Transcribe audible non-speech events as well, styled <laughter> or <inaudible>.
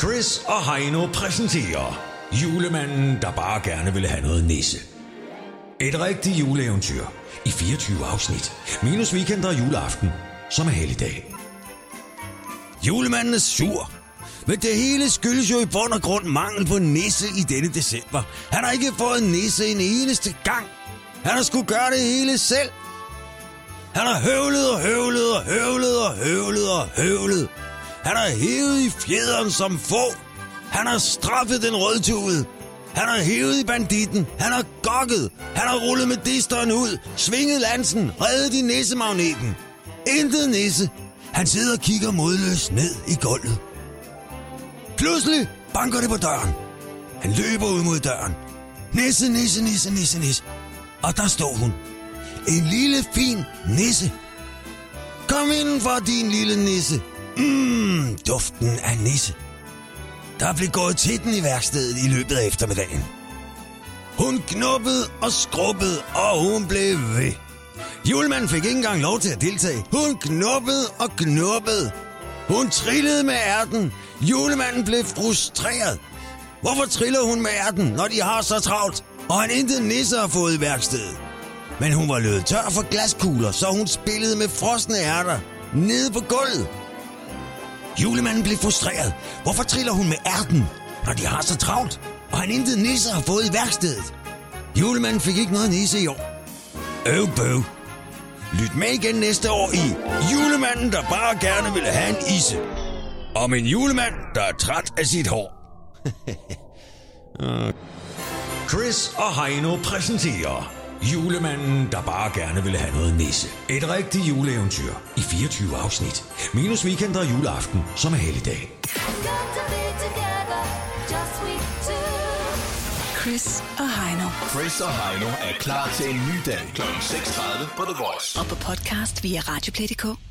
Chris og Heino præsenterer Julemanden, der bare gerne ville have noget nisse. Et rigtigt juleeventyr i 24 afsnit. Minus weekend og juleaften, som er helligdag. Julemanden er sur. Men det hele skyldes jo i bund og grund mangel på nisse i denne december. Han har ikke fået nisse en eneste gang. Han har skulle gøre det hele selv. Han har høvlet og høvlet og høvlet og høvlet og høvlet. Han har hævet i fjederen som få. Han har straffet den rødtude. Han har hævet i banditten. Han har gokket. Han har rullet med disteren ud. Svinget lansen. Reddet i nissemagneten. Intet nisse. Han sidder og kigger modløst ned i gulvet. Pludselig banker det på døren. Han løber ud mod døren. Nisse, nisse, nisse, nisse, nisse. Og der står hun. En lille, fin nisse. Kom indenfor, din lille nisse. Mmm, duften af nisse. Der blev gået til den i værkstedet i løbet af eftermiddagen. Hun knuppede og skrubbede, og hun blev ved. Julemanden fik ikke engang lov til at deltage. Hun knuppede og knuppede. Hun trillede med ærten. Julemanden blev frustreret. Hvorfor triller hun med ærten, når de har så travlt, og han intet nisse har fået i værkstedet? Men hun var løbet tør for glaskugler, så hun spillede med frosne ærter nede på gulvet. Julemanden blev frustreret. Hvorfor triller hun med ærten, når de har så travlt, og han intet nisse har fået i værkstedet? Julemanden fik ikke noget nisse i år. Øv bøv. Lyt med igen næste år i Julemanden, der bare gerne ville have en isse. Om en julemand, der er træt af sit hår. <laughs> Chris og Heino præsenterer Julemanden, der bare gerne ville have noget nisse. Et rigtigt juleeventyr i 24 afsnit. Minus weekend og juleaften, som er helligdag. Chris og Heino. Chris og Heino er klar til en ny dag kl. 6.30 på The Voice. Og på podcast via Radioplay.dk.